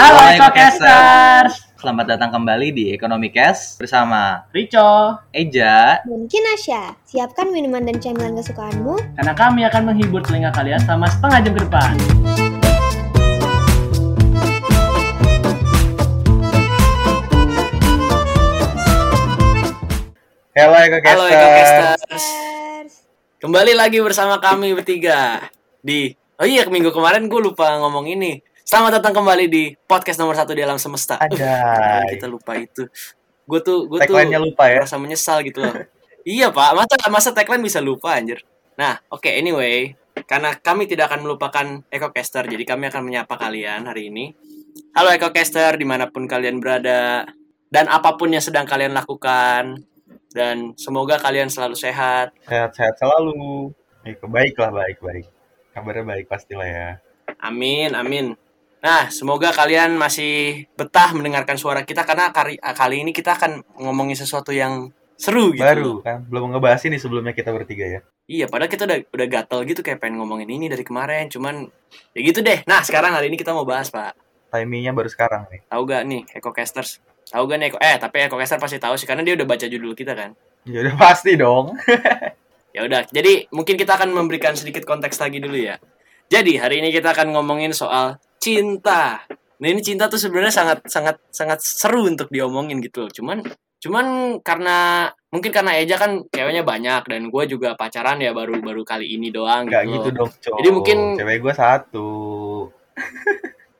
Halo Ekokasters, Selamat datang kembali di Ekonomi Cash bersama Rico, Eja. Mungkin Asya, siapkan minuman dan camilan kesukaanmu. karena kami akan menghibur telinga kalian selama setengah jam ke depan. Halo Ekokasters. Halo Ekokasters. Yes. Kembali lagi bersama kami bertiga di Oh iya minggu kemarin gue lupa ngomong ini. Selamat datang kembali di podcast nomor satu di alam semesta. Uh, Ada. kita lupa itu. Gue tuh gue tuh lupa ya. merasa menyesal gitu loh. iya pak, masa masa tagline bisa lupa anjir. Nah oke anyway, karena kami tidak akan melupakan Ekocaster, jadi kami akan menyapa kalian hari ini. Halo Ekocaster, di mana pun kalian berada dan apa pun yang sedang kalian lakukan dan semoga kalian selalu sehat Sehat-sehat selalu. Baik lah, baik, baik. Kabarnya baik pastilah ya. Amin, amin. Nah, semoga kalian masih betah mendengarkan suara kita karena kali, kali ini kita akan ngomongin sesuatu yang seru gitu. Baru kan, belum ngebahas ini sebelumnya kita bertiga ya. Iya, padahal kita udah udah gatel gitu kayak pengen ngomongin ini dari kemarin, cuman ya gitu deh. Nah, sekarang hari ini kita mau bahas, Pak. Timingnya baru sekarang nih. Tahu gak nih Ecocasters? Tahu gak nih Eco eh tapi Ecocaster pasti tahu sih karena dia udah baca judul kita kan. Ya udah pasti dong. Ya udah, jadi mungkin kita akan memberikan sedikit konteks lagi dulu ya. Jadi hari ini kita akan ngomongin soal cinta. Nah ini cinta tuh sebenarnya sangat sangat sangat seru untuk diomongin gitu. loh. Cuman cuman karena mungkin karena Eja kan ceweknya banyak dan gue juga pacaran ya baru baru kali ini doang Enggak gitu. gitu dong, cowok. Jadi mungkin- cewek gue satu.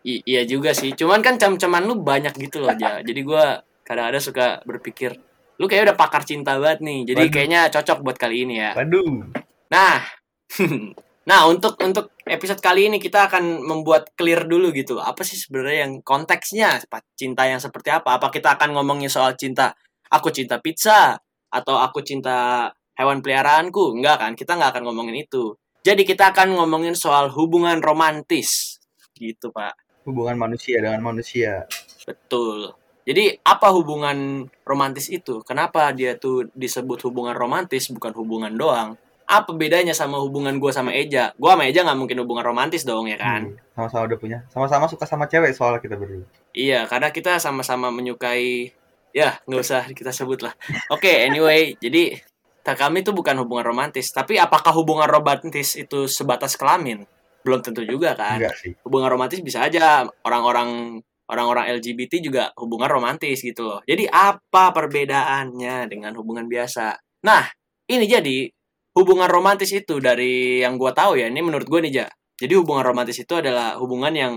I- iya juga sih. Cuman kan cam-caman lu banyak gitu loh Ja. Jadi gue kadang-kadang suka berpikir lu kayak udah pakar cinta banget nih. Jadi Waduh. kayaknya cocok buat kali ini ya. Waduh. Nah, nah untuk untuk episode kali ini kita akan membuat clear dulu gitu. Apa sih sebenarnya yang konteksnya cinta yang seperti apa? Apa kita akan ngomongin soal cinta? Aku cinta pizza atau aku cinta hewan peliharaanku? Enggak kan? Kita nggak akan ngomongin itu. Jadi kita akan ngomongin soal hubungan romantis. Gitu, Pak. Hubungan manusia dengan manusia. Betul. Jadi apa hubungan romantis itu? Kenapa dia tuh disebut hubungan romantis bukan hubungan doang? Apa bedanya sama hubungan gue sama Eja? Gue sama Eja nggak mungkin hubungan romantis dong ya kan? Hmm, Sama-sama udah punya. Sama-sama suka sama cewek soalnya kita berdua. Iya, karena kita sama-sama menyukai ya nggak usah kita sebut lah. Oke, anyway, jadi tak kami tuh bukan hubungan romantis. Tapi apakah hubungan romantis itu sebatas kelamin? Belum tentu juga kan? Enggak sih. hubungan romantis bisa aja orang-orang orang-orang LGBT juga hubungan romantis gitu loh. Jadi apa perbedaannya dengan hubungan biasa? Nah, ini jadi hubungan romantis itu dari yang gua tahu ya, ini menurut gue nih Ja. Jadi hubungan romantis itu adalah hubungan yang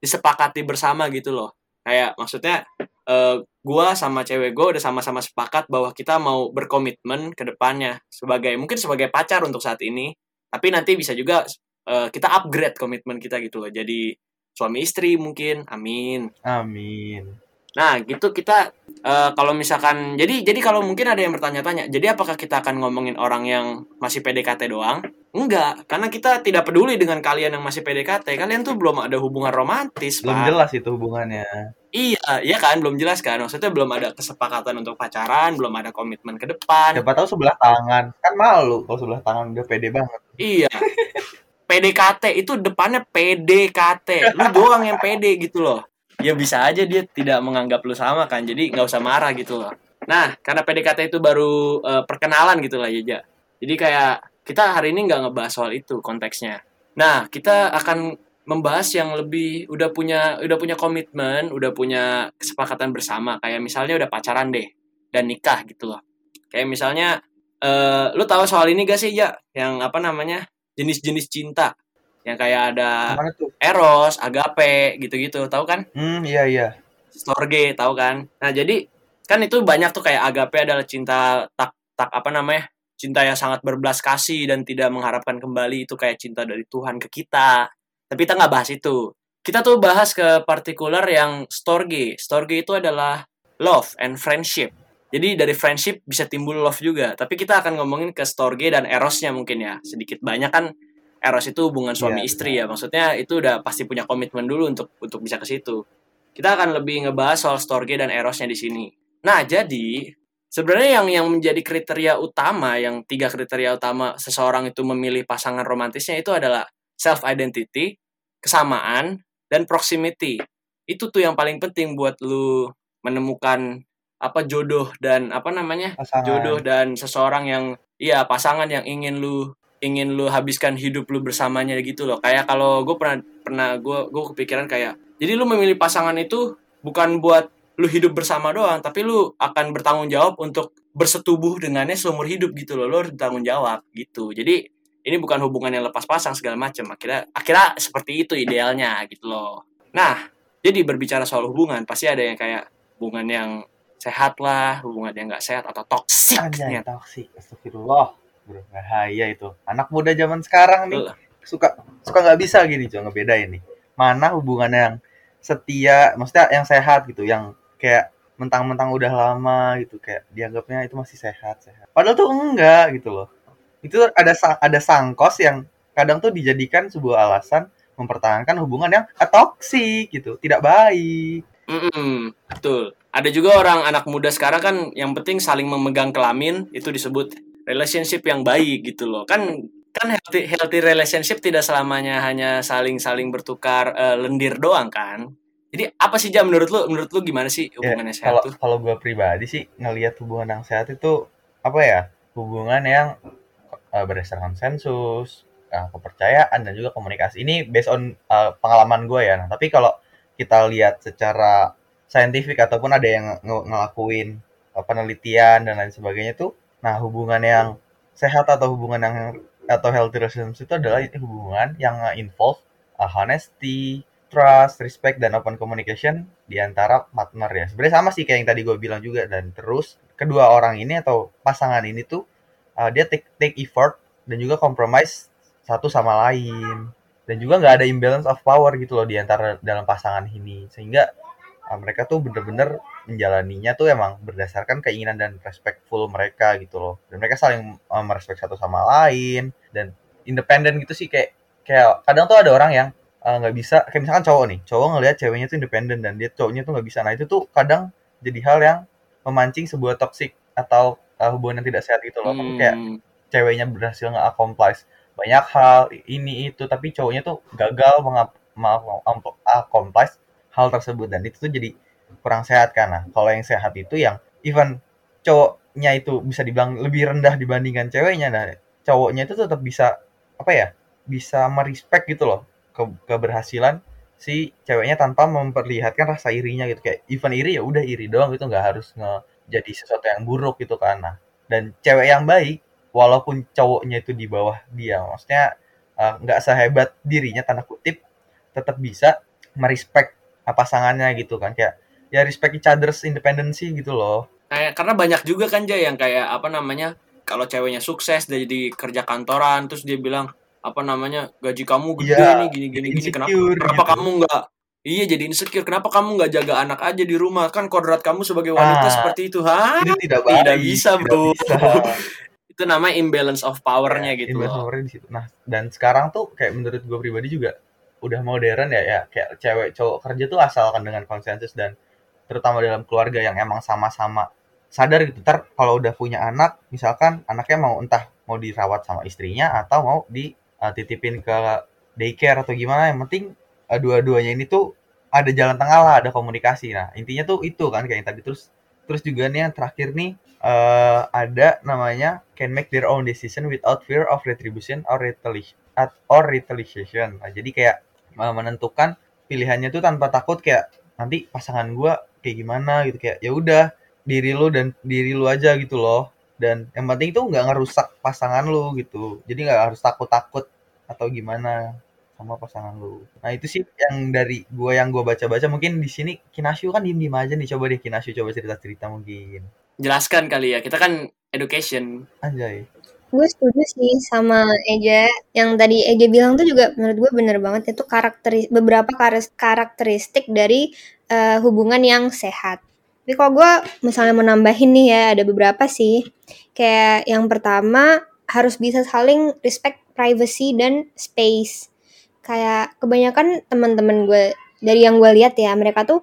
disepakati bersama gitu loh. Kayak maksudnya eh gua sama cewek gue udah sama-sama sepakat bahwa kita mau berkomitmen ke depannya sebagai mungkin sebagai pacar untuk saat ini, tapi nanti bisa juga eh, kita upgrade komitmen kita gitu loh. Jadi suami istri mungkin, amin. Amin. Nah, gitu kita eh, kalau misalkan jadi jadi kalau mungkin ada yang bertanya-tanya, jadi apakah kita akan ngomongin orang yang masih PDKT doang? Enggak, karena kita tidak peduli dengan kalian yang masih PDKT. Kalian tuh belum ada hubungan romantis, Belum Pak. jelas itu hubungannya. Iya, iya kan, belum jelas kan. Maksudnya belum ada kesepakatan untuk pacaran, belum ada komitmen ke depan. Siapa tahu sebelah tangan. Kan malu kalau sebelah tangan udah pede banget. Iya. PDKT itu depannya PDKT. Lu doang yang pede gitu loh. Ya bisa aja dia tidak menganggap lu sama kan. Jadi nggak usah marah gitu loh. Nah, karena PDKT itu baru eh, perkenalan gitu lah ya, Ja. Jadi kayak kita hari ini nggak ngebahas soal itu konteksnya. Nah, kita akan membahas yang lebih udah punya udah punya komitmen, udah punya kesepakatan bersama. Kayak misalnya udah pacaran deh dan nikah gitu loh. Kayak misalnya eh lu tahu soal ini gak sih, Ja? Yang apa namanya? jenis-jenis cinta yang kayak ada eros, agape, gitu-gitu, tahu kan? Hmm, iya iya. Storge, tahu kan? Nah jadi kan itu banyak tuh kayak agape adalah cinta tak tak apa namanya? Cinta yang sangat berbelas kasih dan tidak mengharapkan kembali itu kayak cinta dari Tuhan ke kita. Tapi kita nggak bahas itu. Kita tuh bahas ke partikular yang storge. Storge itu adalah love and friendship. Jadi dari friendship bisa timbul love juga. Tapi kita akan ngomongin ke storge dan erosnya mungkin ya. Sedikit banyak kan eros itu hubungan suami Iya, istri ya. Maksudnya itu udah pasti punya komitmen dulu untuk untuk bisa ke situ. Kita akan lebih ngebahas soal storge dan erosnya di sini. Nah, jadi sebenarnya yang yang menjadi kriteria utama, yang tiga kriteria utama seseorang itu memilih pasangan romantisnya itu adalah self identity, kesamaan, dan proximity. itu tuh yang paling penting buat lu menemukan apa jodoh dan apa namanya Pasangan. jodoh dan seseorang yang iya pasangan yang ingin lu ingin lu habiskan hidup lu bersamanya gitu loh. Kayak kalau gue pernah pernah gue gue kepikiran kayak jadi lu memilih pasangan itu bukan buat lu hidup bersama doang tapi lu akan bertanggung jawab untuk bersetubuh dengannya seumur hidup gitu loh. Lu harus bertanggung jawab gitu. Jadi ini bukan hubungan yang lepas pasang segala macam akhirnya akhirnya seperti itu idealnya gitu loh. Nah jadi berbicara soal hubungan pasti ada yang kayak hubungan yang sehat lah hubungan yang nggak sehat atau toksik Anjay, toksik. Bro, bahaya itu. Anak muda zaman sekarang nih Betul. suka suka nggak bisa gini, coba ngebedain nih. Mana hubungan yang setia, maksudnya yang sehat gitu, yang kayak mentang-mentang udah lama gitu, kayak dianggapnya itu masih sehat, sehat. Padahal tuh enggak gitu loh. Itu ada ada sangkos yang kadang tuh dijadikan sebuah alasan mempertahankan hubungan yang toksik gitu, tidak baik. Mm-mm, betul. Ada juga orang anak muda sekarang kan yang penting saling memegang kelamin itu disebut relationship yang baik gitu loh. Kan kan healthy healthy relationship tidak selamanya hanya saling-saling bertukar eh, lendir doang kan. Jadi apa sih Jam menurut lu? Menurut lu gimana sih hubungannya sehat kalau tuh? kalau gue pribadi sih ngelihat hubungan yang sehat itu apa ya hubungan yang uh, berdasarkan sensus uh, kepercayaan dan juga komunikasi ini based on uh, pengalaman gue ya nah, tapi kalau kita lihat secara saintifik ataupun ada yang nge- ngelakuin uh, penelitian dan lain sebagainya tuh nah hubungan yang sehat atau hubungan yang atau healthy relationship itu adalah hubungan yang involve uh, honesty trust, respect, dan open communication di antara partner ya. Sebenarnya sama sih kayak yang tadi gue bilang juga. Dan terus kedua orang ini atau pasangan ini tuh uh, dia take, take effort dan juga compromise satu sama lain. Dan juga nggak ada imbalance of power gitu loh di antara dalam pasangan ini. Sehingga mereka tuh bener-bener menjalaninya tuh emang berdasarkan keinginan dan respectful mereka gitu loh. Dan mereka saling uh, merespek satu sama lain dan independen gitu sih kayak kayak kadang tuh ada orang yang uh, nggak bisa kayak misalkan cowok nih cowok ngelihat ceweknya tuh independen dan dia cowoknya tuh nggak bisa. Nah itu tuh kadang jadi hal yang memancing sebuah toxic atau uh, hubungan yang tidak sehat gitu loh. Hmm, kayak ceweknya berhasil nggak accomplish banyak hal ini itu tapi cowoknya tuh gagal accomplish hal tersebut dan itu tuh jadi kurang sehat nah kalau yang sehat itu yang even cowoknya itu bisa dibilang lebih rendah dibandingkan ceweknya nah cowoknya itu tetap bisa apa ya bisa merespek gitu loh ke keberhasilan si ceweknya tanpa memperlihatkan rasa irinya gitu. Kayak even iri ya udah iri doang gitu nggak harus nge jadi sesuatu yang buruk gitu kan. Nah dan cewek yang baik walaupun cowoknya itu di bawah dia maksudnya eh, nggak sehebat dirinya tanda kutip tetap bisa merespek uh, pasangannya gitu kan kayak ya respect each other's independency gitu loh kayak karena banyak juga kan Jay yang kayak apa namanya kalau ceweknya sukses dia jadi kerja kantoran terus dia bilang apa namanya gaji kamu gede Iya, nih gini gini gini kenapa insecure kenapa gitu. kamu nggak iya jadi insecure kenapa kamu nggak jaga anak aja di rumah kan kodrat kamu sebagai wanita Ah, seperti itu ha tidak baik tidak bisa tidak bro bisa. itu namanya imbalance of powernya Ya, gitu imbalance loh powernya di situ. Nah, dan sekarang tuh kayak menurut gue pribadi juga udah modern ya, ya kayak cewek cowok kerja tuh asalkan dengan konsensus dan terutama dalam keluarga yang emang sama-sama sadar gitu. Ntar kalau udah punya anak, misalkan anaknya mau entah mau dirawat sama istrinya atau mau dititipin ke daycare atau gimana, yang penting eh, dua-duanya ini tuh ada jalan tengah lah, ada komunikasi. Nah, intinya tuh itu kan kayak yang tadi terus terus juga nih yang terakhir nih eh, ada namanya can make their own decision without fear of retribution or retaliation or retaliation. Nah, jadi kayak menentukan pilihannya tuh tanpa takut kayak nanti pasangan gua kayak gimana gitu kayak ya udah diri lu dan diri lu aja gitu loh. Dan yang penting itu nggak ngerusak pasangan lu gitu. Jadi nggak harus takut-takut atau gimana sama pasangan lu. Nah, itu sih yang dari gua yang gua baca-baca mungkin di sini Kinashu kan diem-diem aja nih coba deh Kinashu coba cerita-cerita mungkin. jelaskan kali ya kita kan education Anjay. Gue setuju sih sama Eja. Yang tadi Eja bilang tuh juga menurut gue bener banget. Itu karakteris beberapa karakteristik dari eh, hubungan yang sehat. Tapi kalau gue misalnya mau nambahin nih ya, ada beberapa sih. Kayak yang pertama harus bisa saling respect privacy dan space. Kayak kebanyakan teman-teman gue dari yang gue lihat ya, mereka tuh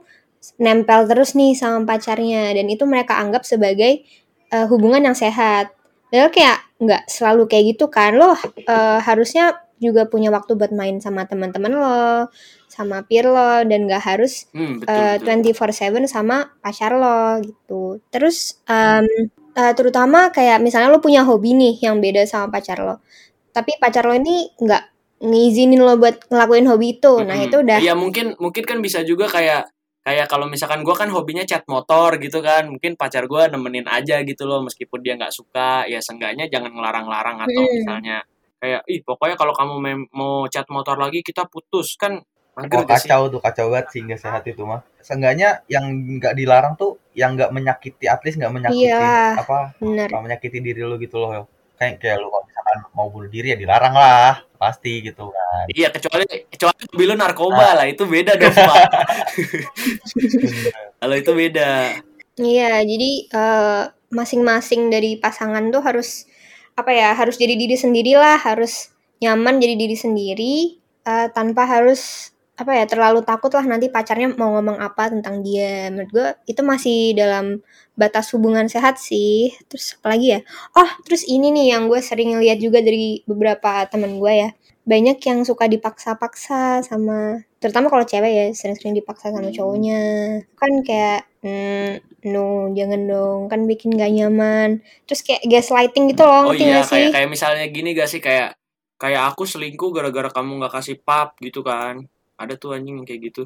nempel terus nih sama pacarnya dan itu mereka anggap sebagai eh, hubungan yang sehat. Padahal kayak nggak selalu kayak gitu kan. Lo eh, harusnya juga punya waktu buat main sama teman-teman lo, sama peer lo dan gak harus Hmm, eh, betul. 24/7 sama pacar lo gitu. Terus em, eh, terutama kayak misalnya lo punya hobi nih yang beda sama pacar lo. Tapi pacar lo ini nggak ngizinin lo buat ngelakuin hobi itu. Nah, Mm-mm. itu udah Iya mungkin mungkin kan bisa juga kayak kayak kalau misalkan gua kan hobinya cat motor gitu kan mungkin pacar gua nemenin aja gitu loh meskipun dia nggak suka ya seenggaknya jangan ngelarang-larang atau Hmm. misalnya kayak ih pokoknya kalau kamu mau cat motor lagi kita putus kan mager sih kacau tuh kacau banget sih nggak sehat itu mah. Seenggaknya yang nggak dilarang tuh yang nggak menyakiti, at least nggak menyakiti Iya. apa nggak menyakiti diri lu gitu loh. Kayak kayak lu kalau misalkan mau bunuh diri ya dilarang lah pasti gitu kan. iya kecuali kecuali hobi lu narkoba lah itu beda dong pak kalau itu beda Iya, jadi eh, masing-masing dari pasangan tuh harus apa ya? Harus jadi diri sendiri lah, harus nyaman jadi diri sendiri eh, tanpa harus apa ya terlalu takut lah nanti pacarnya mau ngomong apa tentang dia. Menurut gue itu masih dalam batas hubungan sehat sih. Terus apa lagi ya? Oh, terus ini nih yang gue sering lihat juga dari beberapa temen gue ya. Banyak yang suka dipaksa-paksa sama terutama kalau cewek ya sering-sering dipaksa sama cowoknya kan kayak hmm, no jangan dong kan bikin gak nyaman terus kayak gaslighting gitu loh oh iya gak sih kayak kayak misalnya gini gak sih kayak kayak aku selingkuh gara-gara kamu nggak kasih pap gitu kan ada tuh anjing yang kayak gitu.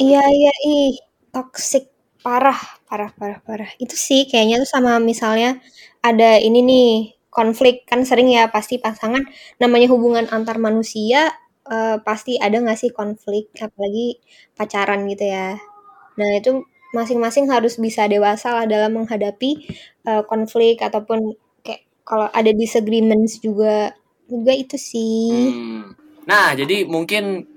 Iya iya ih toxic. Parah parah parah parah. Itu sih kayaknya tuh sama misalnya ada ini nih konflik. Kan sering ya pasti pasangan namanya hubungan antar manusia eh, pasti ada nggak sih konflik? Apalagi pacaran gitu ya. Nah itu masing-masing harus bisa dewasa lah dalam menghadapi eh, konflik ataupun kayak kalau ada disagreements juga. Juga itu sih. Hmm. Nah, jadi mungkin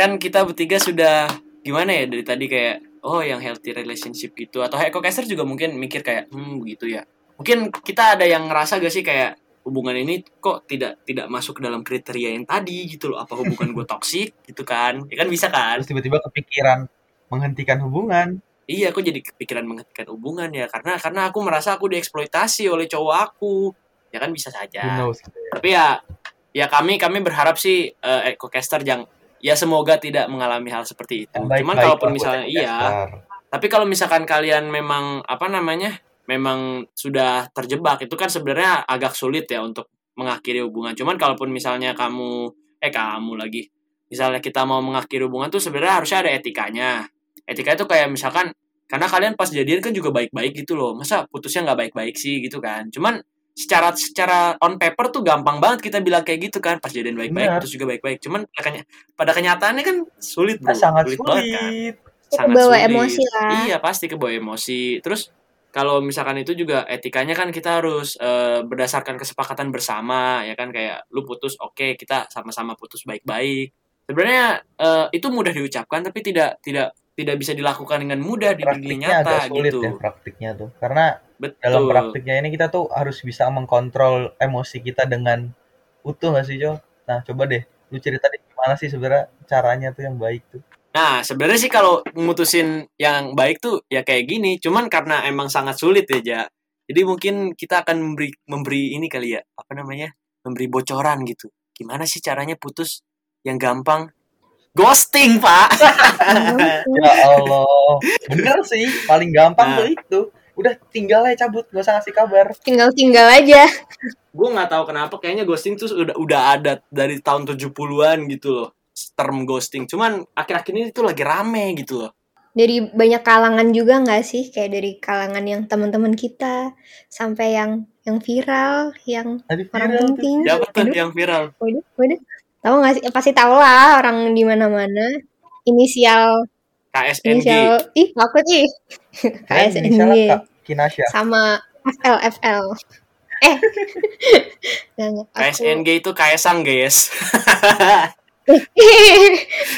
kan kita bertiga sudah gimana ya dari tadi kayak oh yang healthy relationship gitu atau Eko Caster juga mungkin mikir kayak hmm begitu ya. Mungkin kita ada yang ngerasa gak sih kayak hubungan ini kok tidak tidak masuk ke dalam kriteria yang tadi gitu loh. Apa hubungan gue toksik gitu kan? Ya kan bisa kan? Tiba-tiba kepikiran menghentikan hubungan. Iya, aku jadi kepikiran menghentikan hubungan ya karena karena aku merasa aku dieksploitasi oleh cowok aku. Ya kan bisa saja. gitu ya. tapi ya ya kami kami berharap sih eh EcoCaster yang ya semoga tidak mengalami hal seperti itu. Yang Cuman kalaupun misalnya iya, tapi kalau misalkan kalian memang apa namanya memang sudah terjebak itu kan sebenarnya agak sulit ya untuk mengakhiri hubungan. Cuman kalaupun misalnya kamu eh kamu lagi misalnya kita mau mengakhiri hubungan tuh sebenarnya harusnya ada etikanya. Etika itu kayak misalkan karena kalian pas jadian kan juga baik-baik gitu loh. Masa putusnya nggak baik-baik sih gitu kan. Cuman secara secara on paper tuh gampang banget kita bilang kayak gitu kan pas jadian baik-baik putus juga baik-baik. Cuman pada kenya- pada kenyataannya kan sulit bro. Nah, sangat banget kan sulit. sangat kebawa sulit. emosi lah. Iya pasti kebawa emosi. Terus kalau misalkan itu juga etikanya kan kita harus eh, berdasarkan kesepakatan bersama ya kan kayak lu putus oke kita sama-sama putus baik-baik. Sebenarnya eh, itu mudah diucapkan tapi tidak tidak tidak bisa dilakukan dengan mudah di dunia Praktiknya nyata agak sulit gitu. ya praktiknya tuh. Karena Betul. dalam praktiknya ini kita tuh harus bisa mengkontrol emosi kita dengan utuh gak sih Jo? Nah coba deh, lu cerita deh gimana sih sebenarnya caranya tuh yang baik tuh. Nah, sebenarnya sih kalau mutusin yang baik tuh ya kayak gini, cuman karena emang sangat sulit ya, Ja. Jadi mungkin kita akan memberi memberi ini kali ya, apa namanya? Memberi bocoran gitu. Gimana sih caranya putus yang gampang? Ghosting, Pak. Ya Allah, bener sih, paling gampang Nah. tuh itu. Udah tinggal aja cabut, gak usah ngasih kabar. tinggal-tinggal aja Gue nggak tahu kenapa kayaknya ghosting tuh udah udah ada dari tahun 70-an gitu loh. Term ghosting. Cuman akhir-akhir ini tuh lagi rame gitu loh. dari banyak kalangan juga nggak sih kayak dari kalangan yang teman-teman kita sampai yang yang viral yang orang viral penting Siapa tuh Aduh, yang viral? waduh, waduh. tahu nggak sih pasti tahu lah orang di mana-mana inisial KSNG. inisial ih takut ih Kirain KSNG Kinasya. sama FL FL eh. Aku- KSNG itu Kaisang, guys.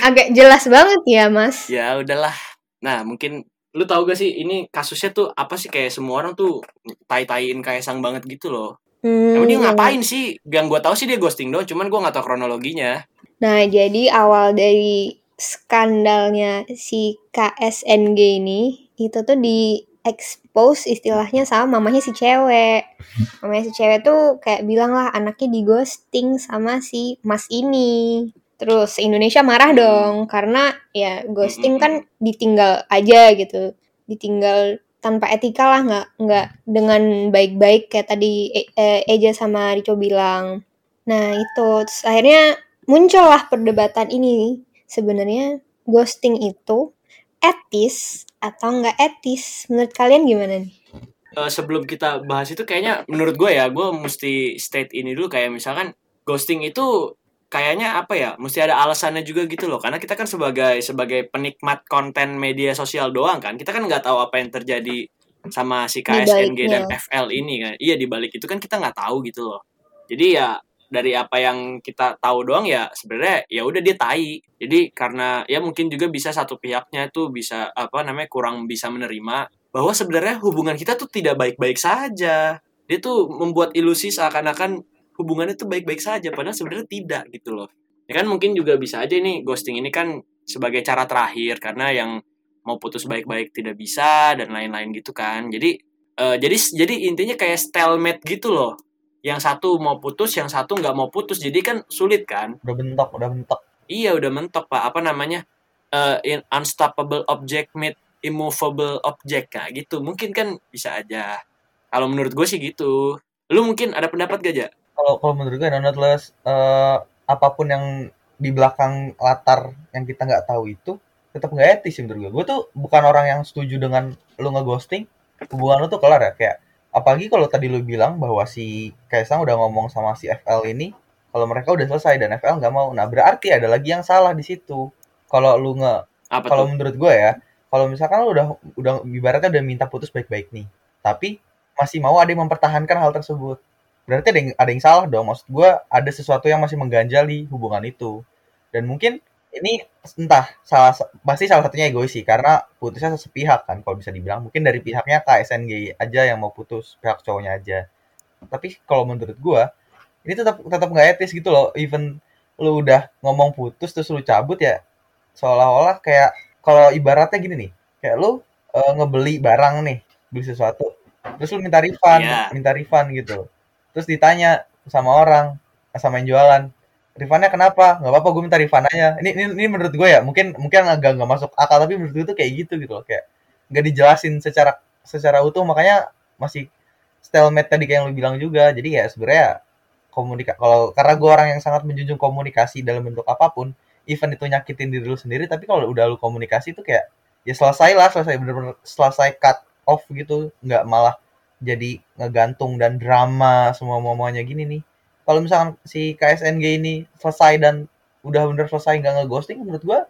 agak jelas banget ya mas. Ya udahlah. Nah mungkin lu tahu gak sih ini kasusnya tuh apa sih? Kayak semua orang tuh tai-taiin Kaisang banget gitu loh. Hmm, emang dia iya. ngapain sih? Yang gua tahu sih dia ghosting doang cuman gua nggak tahu kronologinya. Nah, jadi awal dari skandalnya si KSNG ini itu tuh di expose istilahnya sama mamanya si cewek. Mamanya si cewek tuh kayak bilang lah anaknya di ghosting sama si mas ini. Terus Indonesia marah dong karena ya ghosting kan ditinggal aja gitu, ditinggal tanpa etika lah nggak nggak dengan baik-baik kayak tadi E- eh, Eja sama Rico bilang. Nah itu terus akhirnya muncullah perdebatan ini sebenarnya ghosting itu etis atau nggak etis? Menurut kalian gimana nih? Eh, sebelum kita bahas itu kayaknya menurut gue ya gue mesti state ini dulu. Kayak misalkan ghosting itu kayaknya apa ya mesti ada alasannya juga gitu loh. Karena kita kan sebagai sebagai penikmat konten media sosial doang kan. Kita kan nggak tahu apa yang terjadi sama si KSNG dan. FL ini kan. Iya di balik itu kan kita nggak tahu gitu loh. Jadi ya dari apa yang kita tahu doang ya sebenarnya ya udah dia tai. Jadi karena ya mungkin juga bisa satu pihaknya tuh bisa apa namanya kurang bisa menerima bahwa sebenarnya hubungan kita tuh tidak baik-baik saja. Dia tuh membuat ilusi seakan-akan hubungannya tuh baik-baik saja padahal sebenarnya tidak gitu loh. Ya kan mungkin juga bisa aja nih ghosting ini kan sebagai cara terakhir karena yang mau putus baik-baik tidak bisa dan lain-lain gitu kan. Jadi eh, jadi jadi intinya kayak stalemate gitu loh yang satu mau putus yang satu nggak mau putus. Jadi kan sulit kan? Udah bentok udah bentok iya udah mentok pak. Apa namanya? Eh, in unstoppable object meet immovable object. Kayak gitu. Mungkin kan bisa aja. Kalau menurut gue sih gitu. Lu mungkin ada pendapat gak ja? Kalau kalau menurut gue nonetheless eh, apa pun yang di belakang latar yang kita nggak tahu itu tetap nggak etis menurut gue gue tuh bukan orang yang setuju dengan lu ngeghosting. Hubungan lu tuh kelar ya kayak apalagi kalau tadi lu bilang bahwa si Kaisang udah ngomong sama si FL ini kalau mereka udah selesai dan FL nggak mau. Nah berarti ada lagi yang salah di situ. Kalau lu nge kalau menurut gue ya kalau misalkan lu udah udah ibaratnya udah minta putus baik-baik nih tapi masih mau ada yang mempertahankan hal tersebut. Berarti ada yang ada yang salah dong. Maksud gue ada sesuatu yang masih mengganjal di hubungan itu. Dan mungkin ini entah salah pasti salah satunya egois sih karena putusnya sepihak kan kalau bisa dibilang. Mungkin dari pihaknya KSNG aja yang mau putus pihak cowoknya aja. Tapi kalau menurut gue ini tetap tetap nggak etis gitu loh. Even lu udah ngomong putus terus lu cabut ya seolah-olah kayak kalau ibaratnya gini nih kayak lu eh, ngebeli barang nih beli sesuatu terus lu minta refund Iya. minta refund gitu. Terus ditanya sama orang sama yang jualan refundnya kenapa? Nggak apa-apa gue minta aja ini, ini ini menurut gue ya mungkin mungkin agak nggak masuk akal tapi menurut gue tuh kayak gitu gitu loh. Kayak nggak dijelasin secara secara utuh makanya masih stalemate tadi kayak yang lu bilang juga. Jadi ya sebenarnya komunika kalau karena gue orang yang sangat menjunjung komunikasi dalam bentuk apa pun even itu nyakitin diri lu sendiri tapi kalau udah lu komunikasi tuh kayak ya selesai lah selesai bener-bener selesai cut off gitu. Nggak malah jadi ngegantung dan drama semua semuanya gini nih kalau misalkan si KSNG ini selesai dan udah bener selesai nggak ngeghosting menurut gua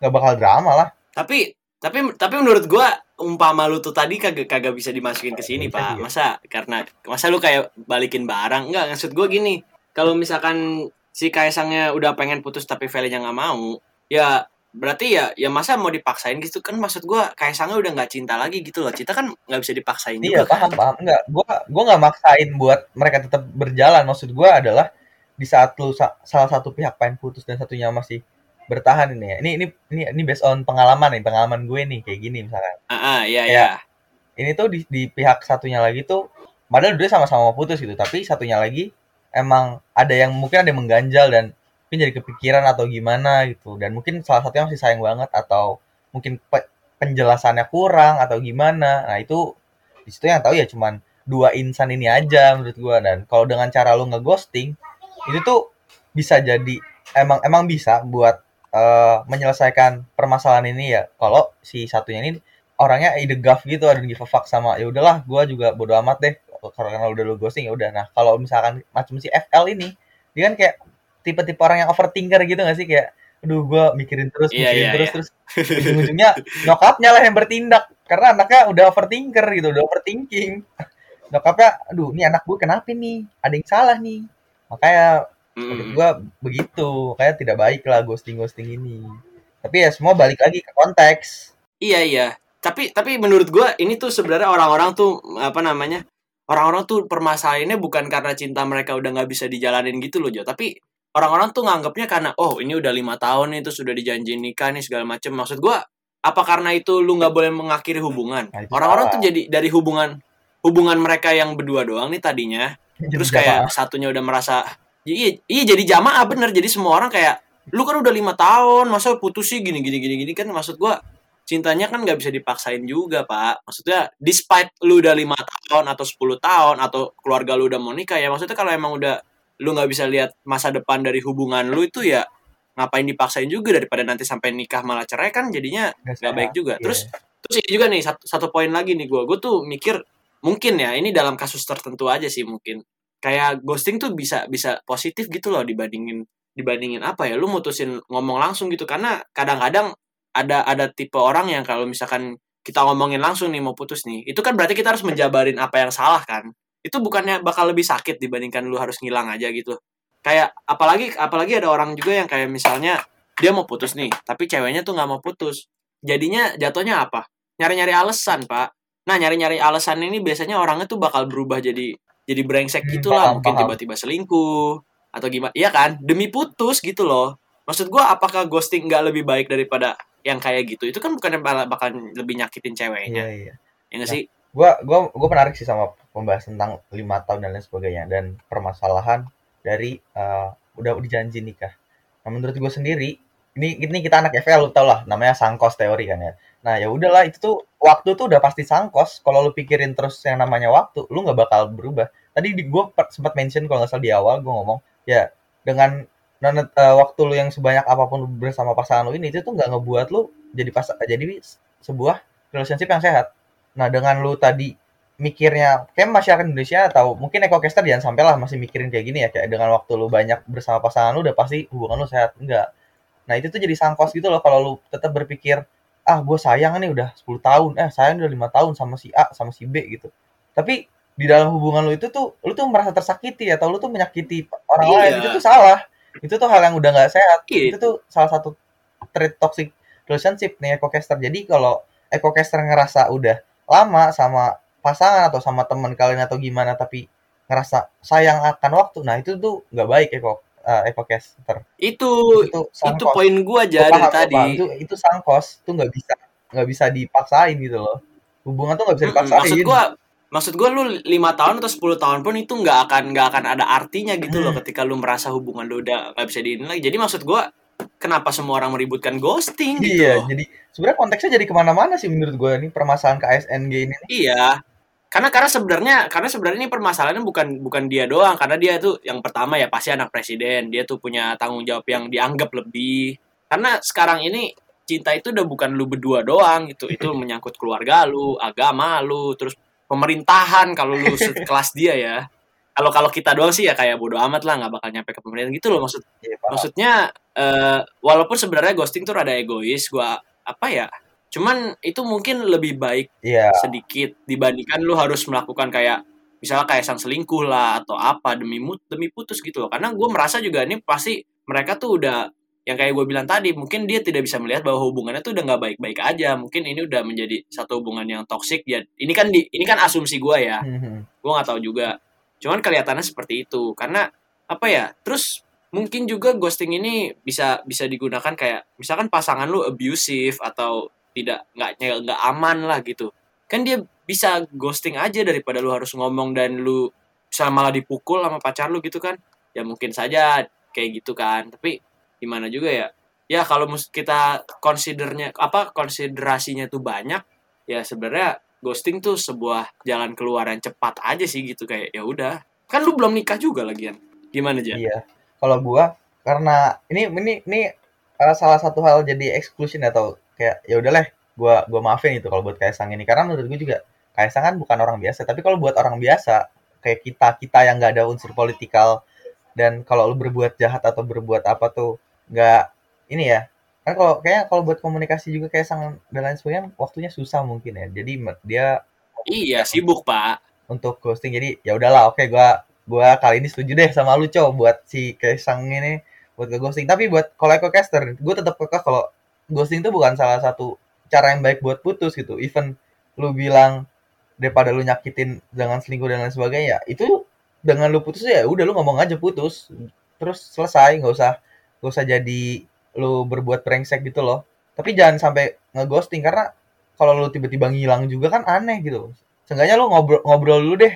nggak bakal drama lah. Tapi tapi tapi menurut gua umpama lu tuh tadi kagak kagak bisa dimasukin ke sini Bisa pak. juga. masa karena masa lu kayak balikin barang? Enggak maksud gua gini. Kalau misalkan si kaisangnya udah pengen putus tapi Vele-nya nggak mau ya berarti ya ya masa mau dipaksain gitu? Kan maksud gua kaisangnya udah nggak cinta lagi gitu loh. Cinta kan nggak bisa dipaksain iya juga kan? paham paham. Nggak gua gua nggak maksain buat mereka tetap berjalan. Maksud gua adalah di saat lu sa- salah satu pihak pengen putus dan satunya masih bertahan ini ya. Ini ini ini ini based on pengalaman nih pengalaman gue nih kayak gini misalkan. Ah ah, iya Kayak- iya. ini tuh di, di pihak satunya lagi tuh padahal dia sama-sama putus gitu. Tapi satunya lagi emang ada yang mungkin ada yang mengganjal dan mungkin jadi kepikiran atau gimana gitu. Dan mungkin salah satunya masih sayang banget atau mungkin pe- penjelasannya kurang atau gimana. Nah itu di situ yang tahu ya cuman dua insan ini aja menurut gua. Dan kalau dengan cara lu ngeghosting itu tuh bisa jadi emang emang bisa buat eh, menyelesaikan permasalahan ini ya. Kalau si satunya ini orangnya ide gaf gitu dan give a fuck sama ya udahlah gua juga bodo amat deh. Karena udah lu ghosting ya udah. Nah kalau misalkan macam si FL ini dia kan kayak tipe-tipe orang yang overthinker gitu gak sih kayak aduh gua mikirin terus Iya, mikirin iya, terus iya. terus ujung-ujungnya nyokapnya lah yang bertindak karena anaknya udah overthinker gitu udah overthinking nyokapnya aduh ini anak gue kenapa nih ada yang salah nih makanya Mm. gua begitu kayak tidak baik lah ghosting ghosting ini tapi ya semua balik lagi ke konteks Iya iya. Tapi tapi menurut gua ini tuh sebenarnya orang-orang tuh apa namanya? Orang-orang tuh permasalahannya bukan karena cinta mereka udah nggak bisa dijalanin gitu loh, Jo. Tapi orang-orang tuh nganggapnya karena oh ini udah lima tahun nih terus sudah dijanjiin nikah nih segala macem. Maksud gua apa karena itu lu nggak boleh mengakhiri hubungan? Nah, Orang-orang tuh jadi dari hubungan hubungan mereka yang berdua doang nih tadinya Jadi terus jamaah. kayak satunya udah merasa iya iya jadi jamaah bener jadi semua orang kayak lu kan udah lima tahun masa putus sih gini gini gini gini kan maksud gua cintanya kan nggak bisa dipaksain juga pak maksudnya despite lu udah lima tahun atau 10 tahun atau keluarga lu udah mau nikah ya maksudnya kalau emang udah lu nggak bisa lihat masa depan dari hubungan lu itu ya ngapain dipaksain juga daripada nanti sampai nikah malah cerai kan jadinya Nggak baik juga. Iya. terus terus ini juga nih satu, satu poin lagi nih gua. Gue tuh mikir mungkin ya ini dalam kasus tertentu aja sih mungkin. Kayak ghosting tuh bisa bisa positif gitu loh dibandingin dibandingin apa ya? Lu mutusin ngomong langsung gitu. Karena kadang-kadang ada ada tipe orang yang kalau misalkan kita ngomongin langsung nih mau putus nih itu kan berarti kita harus menjabarin apa yang salah kan itu bukannya bakal lebih sakit dibandingkan lu harus ngilang aja gitu. Kayak apalagi apalagi ada orang juga yang kayak misalnya dia mau putus nih tapi ceweknya tuh nggak mau putus. Jadinya jatuhnya apa? Nyari-nyari alasan pak. Nah nyari-nyari alasan ini biasanya orangnya tuh bakal berubah jadi jadi brengsek Hmm, gitu lah paham, mungkin tiba-tiba selingkuh atau gimana. Iya kan? Demi putus gitu loh. Maksud gua apakah ghosting nggak lebih baik daripada yang kayak gitu? Itu kan bukannya bakal, lebih nyakitin ceweknya. Iya, iya. ya nggak sih? Gua gua gua menarik sih sama pembahasan tentang lima tahun dan lain sebagainya dan permasalahan dari eh, udah dijanji nikah. Nah, menurut gue sendiri, ini ini kita anak FL lu tau lah, namanya sangkos teori kan ya. Nah, ya udahlah itu tuh waktu tuh udah pasti sangkos. Kalau lu pikirin terus yang namanya waktu, lu nggak bakal berubah. Tadi di gue sempat mention kalau nggak salah di awal gue ngomong, ya dengan non- eh, waktu lu yang sebanyak apa pun bersama pasangan lu ini itu tuh nggak ngebuat lu jadi pas jadi sebuah relationship yang sehat. Nah, dengan lu tadi mikirnya kayak masyarakat Indonesia atau mungkin ekocaster jangan sampai lah masih mikirin kayak gini ya kayak dengan waktu lu banyak bersama pasangan lu udah pasti hubungan lu sehat enggak. Nah itu tuh jadi sangkos gitu loh kalau lu tetap berpikir ah gue sayang nih udah 10 tahun eh sayang udah lima tahun sama si A sama si B gitu. Tapi di dalam hubungan lu itu tuh lu tuh merasa tersakiti atau lu tuh menyakiti orang Iya. lain itu tuh salah. Itu tuh hal yang udah nggak sehat. Iya. itu tuh salah satu trait toxic relationship nih ekocaster jadi kalau ekocaster ngerasa udah lama sama pasangan atau sama teman kalian atau gimana tapi ngerasa sayang akan waktu. Nah itu tuh nggak baik eko uh, ekocaster itu itu itu sangkos. poin gua aja Gua dari gua tadi. itu itu sangkos. Tuh nggak bisa nggak bisa dipaksain gitu loh. Hubungan tuh nggak bisa dipaksain. Maksud gua maksud gua lu lima tahun atau 10 tahun pun itu nggak akan nggak akan ada artinya gitu loh Hmm. ketika lu merasa hubungan lu udah nggak bisa diinin lagi. Jadi maksud gua kenapa semua orang meributkan ghosting gitu iya loh? jadi sebenarnya konteksnya jadi ke mana-mana sih menurut gue nih permasalahan KSNG ini. Iya karena karena sebenarnya karena sebenarnya ini permasalahannya bukan bukan dia doang. Karena dia tuh yang pertama ya pasti anak presiden. Dia tuh punya tanggung jawab yang dianggap lebih. Karena sekarang ini cinta itu udah bukan lu berdua doang. Gitu itu menyangkut keluarga lu agama lu terus pemerintahan kalau lu sekelas dia ya. Kalau kalau kita doang sih ya kayak bodo amat lah nggak bakal nyampe ke pemerintahan. Gitu loh maksud paham. maksudnya eh, walaupun sebenarnya ghosting tuh rada egois. Gua apa ya cuman itu mungkin lebih baik iya. sedikit dibandingkan lu harus melakukan kayak misalnya kayak sang selingkuh lah atau apa demi mut demi putus gitu loh. Karena gue merasa juga ini pasti mereka tuh udah yang kayak gue bilang tadi mungkin dia tidak bisa melihat bahwa hubungannya tuh udah nggak baik-baik aja. Mungkin ini udah menjadi satu hubungan yang toksik ya ini kan di, ini kan asumsi gue ya. Mhm. gue nggak tahu juga. Cuman kelihatannya seperti itu. Karena apa ya terus mungkin juga ghosting ini bisa bisa digunakan kayak misalkan pasangan lu abusive atau tidak nggak nggak aman lah gitu. Kan dia bisa ghosting aja daripada lu harus ngomong dan lu bisa malah dipukul sama pacar lu gitu kan. Ya mungkin saja kayak gitu kan. Tapi gimana juga ya? Ya kalau kita considernya apa konsiderasinya tuh banyak ya sebenarnya ghosting tuh sebuah jalan keluar yang cepat aja sih gitu. Kayak ya udah. Kan lu belum nikah juga lagian. Gimana aja Iya. Kalau gua karena ini ini ini uh, salah satu hal jadi exclusion atau kayak ya udahlah gua gua maafin itu kalau buat Kaisang ini. Karena menurut gua juga Kaisang kan bukan orang biasa tapi kalau buat orang biasa kayak kita kita yang nggak ada unsur politikal dan kalau lu berbuat jahat atau berbuat apa tuh nggak ini ya kan kalau kayaknya kalau buat komunikasi juga Kaisang dan lain sebagainya waktunya susah mungkin ya. Jadi dia iya sibuk pak. Untuk ghosting jadi ya udahlah oke gua gua kali ini setuju deh sama lu cow buat si Kaisang ini buat ke ghosting tapi buat kalau caster gue tetap kekeh kalau ghosting itu bukan salah satu cara yang baik buat putus gitu. Even lu bilang daripada lu nyakitin dengan selingkuh dan lain sebagainya ya itu dengan lu putus ya udah lu ngomong aja putus. Terus selesai nggak usah nggak usah jadi lu berbuat brengsek gitu loh. Tapi jangan sampai ngeghosting karena kalau lu tiba-tiba ngilang juga kan aneh gitu. Seenggaknya lu ngobrol ngobrol dulu deh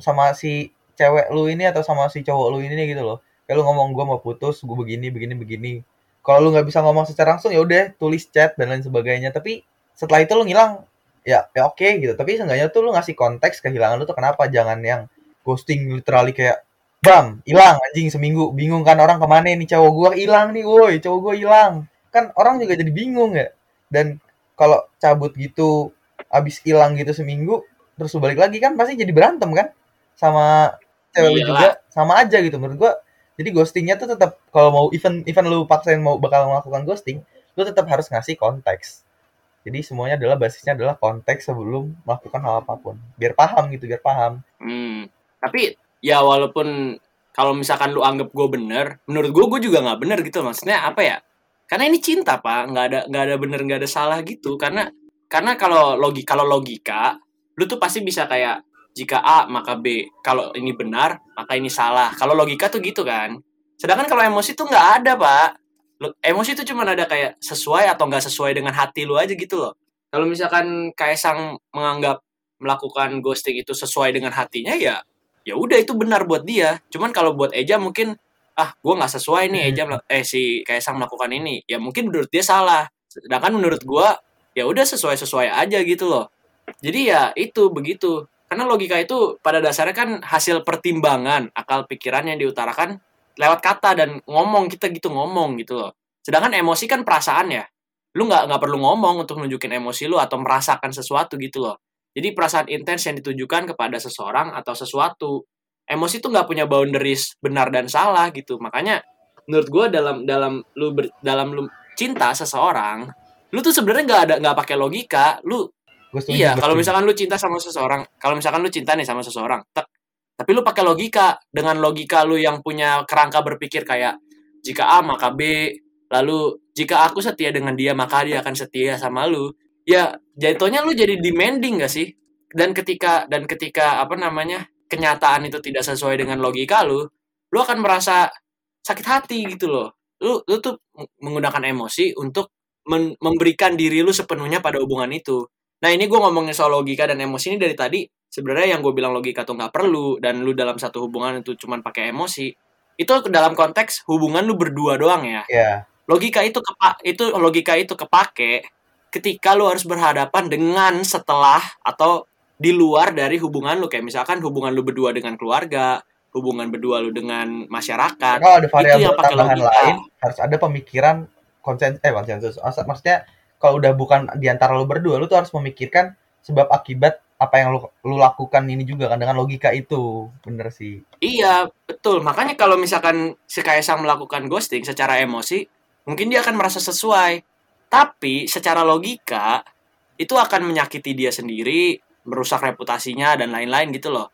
sama si cewek lu ini atau sama si cowok lu ini gitu loh. Kayak ngomong gue mau putus gue begini begini begini kalau lu nggak bisa ngomong secara langsung ya udah tulis chat dan lain sebagainya. Tapi setelah itu lu ngilang ya ya oke gitu. Tapi seenggaknya tuh lu ngasih konteks kehilangan lu tuh kenapa? Jangan yang ghosting literally kayak bam hilang anjing seminggu. Bingung kan orang ke mana nih cowok gua hilang nih woi cowok gua hilang. Kan orang juga jadi bingung ya. Dan kalau cabut gitu abis hilang gitu seminggu terus lu balik lagi kan pasti jadi berantem kan? Sama cewek Iyalah. juga sama aja gitu. Menurut gua jadi ghostingnya tuh tetap kalau mau even even lu paksain mau bakal melakukan ghosting lu tetap harus ngasih konteks jadi semuanya adalah basisnya adalah konteks sebelum melakukan hal apa pun biar paham gitu biar paham Hmm. Tapi ya walaupun kalau misalkan lu anggap gue bener, menurut gue gue juga nggak bener gitu. Maksudnya apa ya? Karena ini cinta pak, nggak ada nggak ada bener nggak ada salah gitu. Karena karena kalau logi kalau logika, lu tuh pasti bisa kayak jika A maka B. Kalau ini benar maka ini salah. Kalau logika tuh gitu kan. Sedangkan kalau emosi tuh nggak ada pak. Emosi tuh cuma ada kayak sesuai atau nggak sesuai dengan hati lu aja gitu loh. Kalau misalkan Kaisang menganggap melakukan ghosting itu sesuai dengan hatinya ya ya udah itu benar buat dia cuman kalau buat Eja mungkin ah gue nggak sesuai nih Eja mel- eh si Kaisang melakukan ini ya mungkin menurut dia salah sedangkan menurut gue ya udah sesuai sesuai aja gitu loh jadi ya itu begitu karena logika itu pada dasarnya kan hasil pertimbangan akal pikiran yang diutarakan lewat kata dan ngomong kita gitu ngomong gitu loh sedangkan emosi kan perasaan ya lu nggak nggak perlu ngomong untuk nunjukin emosi lu atau merasakan sesuatu gitu loh jadi perasaan intens yang ditujukan kepada seseorang atau sesuatu. Emosi tuh nggak punya boundaries benar dan salah gitu. Makanya menurut gue dalam dalam lu ber- dalam lu cinta seseorang, lu tuh sebenarnya nggak ada nggak pakai logika. Lu Gua setuju, iya kalau misalkan lu cinta sama seseorang, kalau misalkan lu cinta nih sama seseorang, tapi lu pakai logika dengan logika lu yang punya kerangka berpikir kayak jika A maka B, lalu jika aku setia dengan dia maka dia akan setia sama lu. Ya jatuhnya lu jadi demanding gak sih? Dan ketika dan ketika apa namanya kenyataan itu tidak sesuai dengan logika lu, lu akan merasa sakit hati gitu loh. Lu lu tuh menggunakan emosi untuk men- memberikan diri lu sepenuhnya pada hubungan itu. Nah ini gue ngomongin soal logika dan emosi ini dari tadi. Sebenarnya yang gue bilang logika tuh nggak perlu dan lu dalam satu hubungan itu cuman pakai emosi. Itu dalam konteks hubungan lu berdua doang ya ya logika itu kepa itu logika itu kepake ketika lu harus berhadapan dengan setelah atau di luar dari hubungan lu kayak misalkan hubungan lu berdua dengan keluarga hubungan berdua lu dengan masyarakat kalau ada variabel tambahan logika. lain harus ada pemikiran konsen eh konsensus Maksud- maksudnya kalau udah bukan di antara lu berdua lu tuh harus memikirkan sebab akibat apa yang lu, lu lakukan ini juga kan dengan logika itu. Bener sih. Iya betul. Makanya kalau misalkan si Kaisang melakukan ghosting secara emosi mungkin dia akan merasa sesuai. Tapi secara logika itu akan menyakiti dia sendiri merusak reputasinya dan lain-lain gitu loh.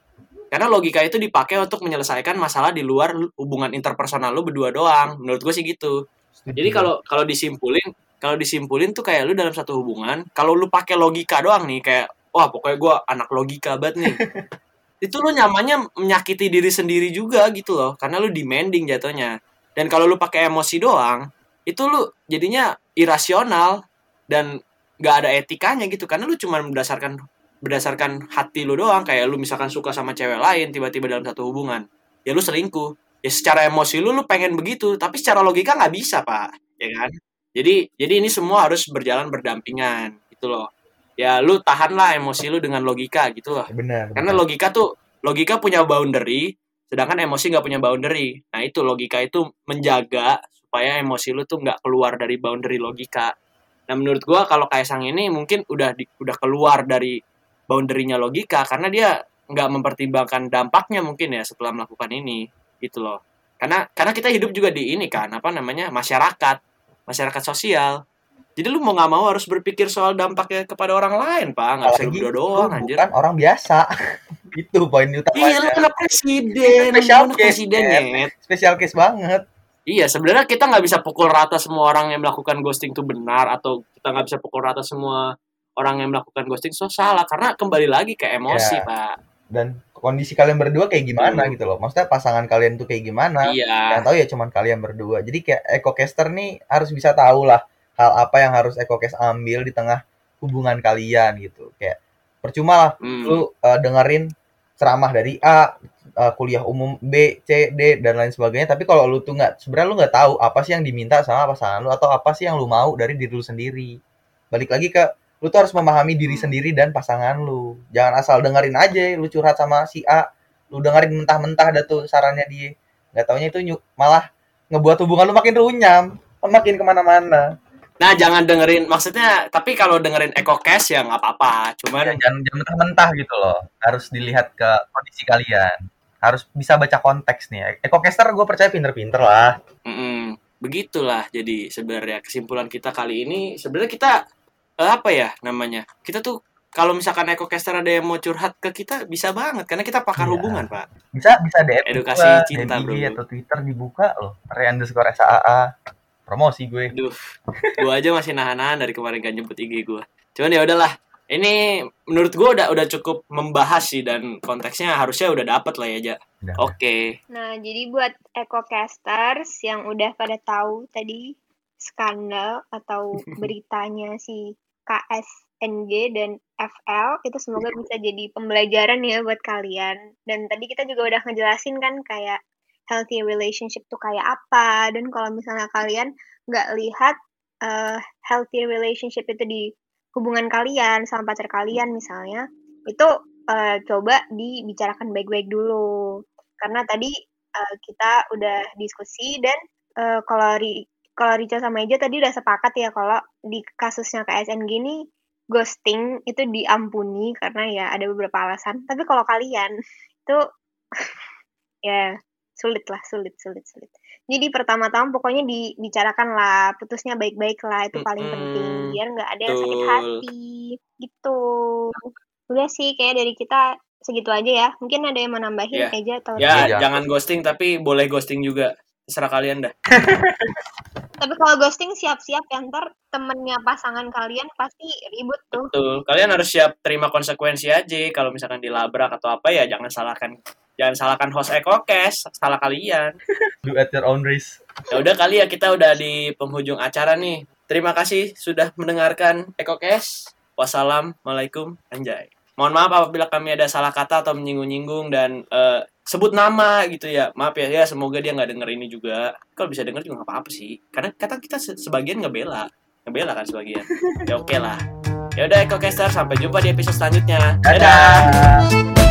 Karena logika itu dipakai untuk menyelesaikan masalah di luar hubungan interpersonal lu berdua doang. Menurut gue sih gitu. Jadi kalau kalau disimpulin kalau disimpulin tuh kayak lu dalam satu hubungan kalau lu pakai logika doang nih kayak wah pokoknya gue anak logika banget nih. Itu lu nyamannya menyakiti diri sendiri juga gitu loh karena lu demanding jatuhnya. Dan kalau lu pakai emosi doang itu lu jadinya irasional dan nggak ada etikanya gitu karena lu cuma berdasarkan berdasarkan hati lu doang. Kayak lu misalkan suka sama cewek lain tiba-tiba dalam satu hubungan ya lu selingkuh. Ya secara emosi lu lu pengen begitu tapi secara logika nggak bisa pak. Ya kan jadi jadi ini semua harus berjalan berdampingan gitu loh. Ya lu tahanlah emosi lu dengan logika gitu loh. Bener karena logika tuh logika punya boundary sedangkan emosi nggak punya boundary. Nah itu logika itu menjaga supaya emosi lu tuh nggak keluar dari boundary logika. Nah menurut gua kalau Kaisang ini mungkin udah di, udah keluar dari boundary-nya logika karena dia nggak mempertimbangkan dampaknya mungkin ya setelah melakukan ini gitu loh. Karena karena kita hidup juga di ini kan apa namanya masyarakat masyarakat sosial jadi lu mau nggak mau harus berpikir soal dampaknya kepada orang lain pak nggak bisa berdua doang anjir bukan orang biasa itu poin Iya, lu kena presiden, Special case, presiden Ed. Nyet. spesial case banget Iya, sebenarnya kita nggak bisa pukul rata semua orang yang melakukan ghosting itu benar atau kita nggak bisa pukul rata semua orang yang melakukan ghosting itu salah karena kembali lagi ke emosi, Ya. Pak. dan kondisi kalian berdua kayak gimana Hmm. gitu loh maksudnya pasangan kalian tuh kayak gimana Iya. yang tahu ya cuman kalian berdua jadi kayak EcoCaster nih harus bisa tahu lah hal apa yang harus EcoCast ambil di tengah hubungan kalian gitu kayak percuma lah Hmm. lu uh, dengerin ceramah dari A, uh, kuliah umum B, C, D dan lain sebagainya. Tapi kalau lu tuh nggak, sebenarnya lu nggak tahu apa sih yang diminta sama pasangan lu atau apa sih yang lu mau dari diri lu sendiri. Balik lagi ke lu tuh harus memahami diri sendiri dan pasangan lu. Jangan asal dengerin aja lu curhat sama si A, lu dengerin mentah-mentah ada tuh sarannya dia. Nggak taunya itu nyu- malah ngebuat hubungan lu makin runyam, makin ke mana-mana. Nah, jangan dengerin maksudnya tapi kalau dengerin Echo Cash ya nggak apa-apa. Ya, Cuman jangan jangan mentah-mentah gitu loh. Harus dilihat ke kondisi kalian. Harus bisa baca konteks nih. Ekocaster gue percaya pinter-pinter lah. mm-mm, begitulah jadi sebenarnya kesimpulan kita kali ini sebenarnya kita apa ya namanya? Kita tuh kalau misalkan Echo Caster ada yang mau curhat ke kita bisa banget karena kita pakar Iya. hubungan, Pak. Bisa bisa DM Edukasi gua, cinta, bro. atau Twitter dibuka loh. Re underscore SAA. Promosi gue. Aduh, gua aja masih nahan-nahan dari kemarin gak jemput IG gua. Cuman ya udahlah. Ini menurut gua udah udah cukup membahas sih dan konteksnya harusnya udah dapet lah ya, Ja. Udah. Oke. Nah, jadi buat EcoCasters yang udah pada tahu tadi skandal atau beritanya si KSNG dan FL itu semoga bisa jadi pembelajaran ya buat kalian. Dan tadi kita juga udah ngejelasin kan kayak healthy relationship tuh kayak apa. Dan kalau misalnya kalian nggak lihat eh, healthy relationship itu di hubungan kalian sama pacar kalian misalnya itu eh, coba dibicarakan baik-baik dulu. Karena tadi eh, kita udah diskusi dan eh, kalau Ri kalau Rica sama Eja tadi udah sepakat ya kalau di kasusnya KSN gini ghosting itu diampuni karena ya ada beberapa alasan tapi kalau kalian itu ya sulit lah sulit sulit sulit jadi pertama-tama pokoknya dibicarakan lah putusnya baik-baik lah itu paling Mm-mm. penting biar nggak ada yang sakit hati gitu udah sih kayak dari kita segitu aja ya mungkin ada yang mau nambahin Ya. Eja atau Ya, Iya. jangan ghosting tapi boleh ghosting juga. Terserah kalian dah. tapi kalau ghosting siap-siap ya ntar temennya pasangan kalian pasti ribut tuh Betul. Kalian harus siap terima konsekuensi aja kalau misalkan dilabrak atau apa ya jangan salahkan jangan salahkan host Ekokes, salah kalian. Do at your own risk. Ya udah kali ya kita udah di penghujung acara nih. Terima kasih sudah mendengarkan Ekokes. Wassalamualaikum anjay. Mohon maaf apabila kami ada salah kata atau menyinggung-nyinggung dan eh, sebut nama gitu ya. Maaf ya, ya semoga dia nggak denger ini juga. Kalau bisa denger juga nggak apa-apa sih. Karena kata kita se- sebagian ngebela, ngebela kan sebagian. Ya oke lah. Ya udah Ekocaster sampai jumpa di episode selanjutnya. Dadah. Dadah.